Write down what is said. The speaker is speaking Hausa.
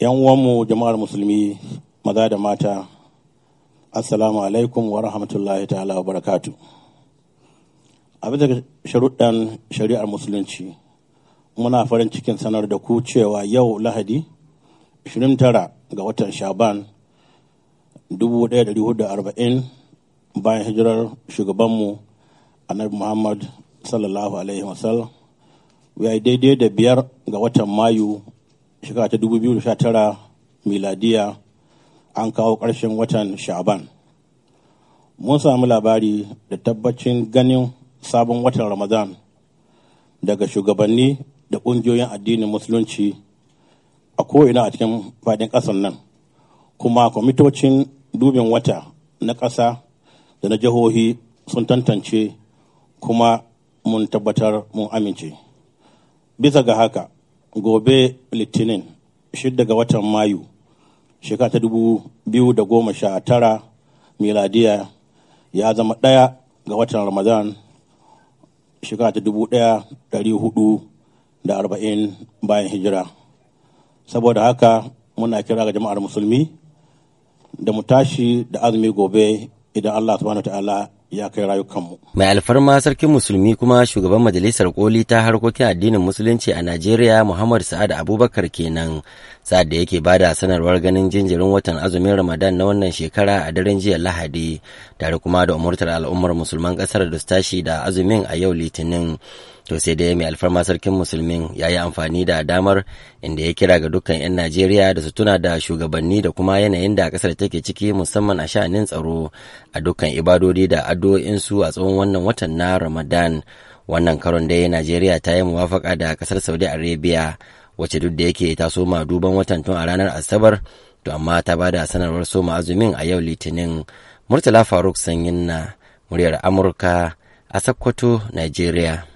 'yan uwanmu jama'ar musulmi maza da mata assalamu alaikum wa rahmatullahi ta'ala wa barakatu a bisa sharuɗan shari'ar musulunci muna farin cikin sanar da ku cewa yau lahadi 29 ga watan shaban 1440 bayan hijirar shugabanmu annabi muhammad sallallahu alaihi wasallam ya daidai da biyar ga watan mayu shekara ta 2019 miladiya an kawo ƙarshen watan sha'ban mun sami labari da tabbacin ganin sabon watan ramadan daga shugabanni da ƙungiyoyin addinin musulunci a ko'ina a cikin faɗin ƙasar nan kuma kwamitocin dubin wata na ƙasa da na jihohi sun tantance kuma mun tabbatar mun amince. Bisa ga haka gobe litinin 6 ga watan mayu shekara ta dubu biyu da goma sha tara miladiya ya zama ɗaya ga watan ramadan shekara ta dubu ɗaya ɗari huɗu da arba'in bayan hijira. Saboda haka muna kira ga jama'ar musulmi da mu tashi da azumi gobe idan allah subhanahu wa ta'ala ya kai rayukanmu. Mai alfarma sarkin musulmi kuma shugaban majalisar koli ta harkokin addinin musulunci a Najeriya Muhammad Sa'ad Abubakar kenan sa'ad da yake ba da sanarwar ganin jinjirin watan azumin Ramadan na wannan shekara a daren jiya Lahadi tare kuma da umurtar al'ummar musulman ƙasar da su tashi da azumin a yau Litinin. To sai dai mai alfarma sarkin musulmin ya yi amfani da damar inda ya kira ga dukkan 'yan Najeriya da su tuna da shugabanni da kuma yanayin da ƙasar take ciki musamman a sha'anin tsaro a dukkan ibadodi da addu'o'insu a tsawon wannan watan na Ramadan. Wannan karon dai Najeriya ta yi muwafaka da ƙasar Saudi Arabia wacce duk da yake ta soma duban watan tun a ranar Asabar to amma ta ba da sanarwar soma azumin a yau Litinin. Murtala Faruk Sanyin na muryar Amurka a Sokoto, Najeriya.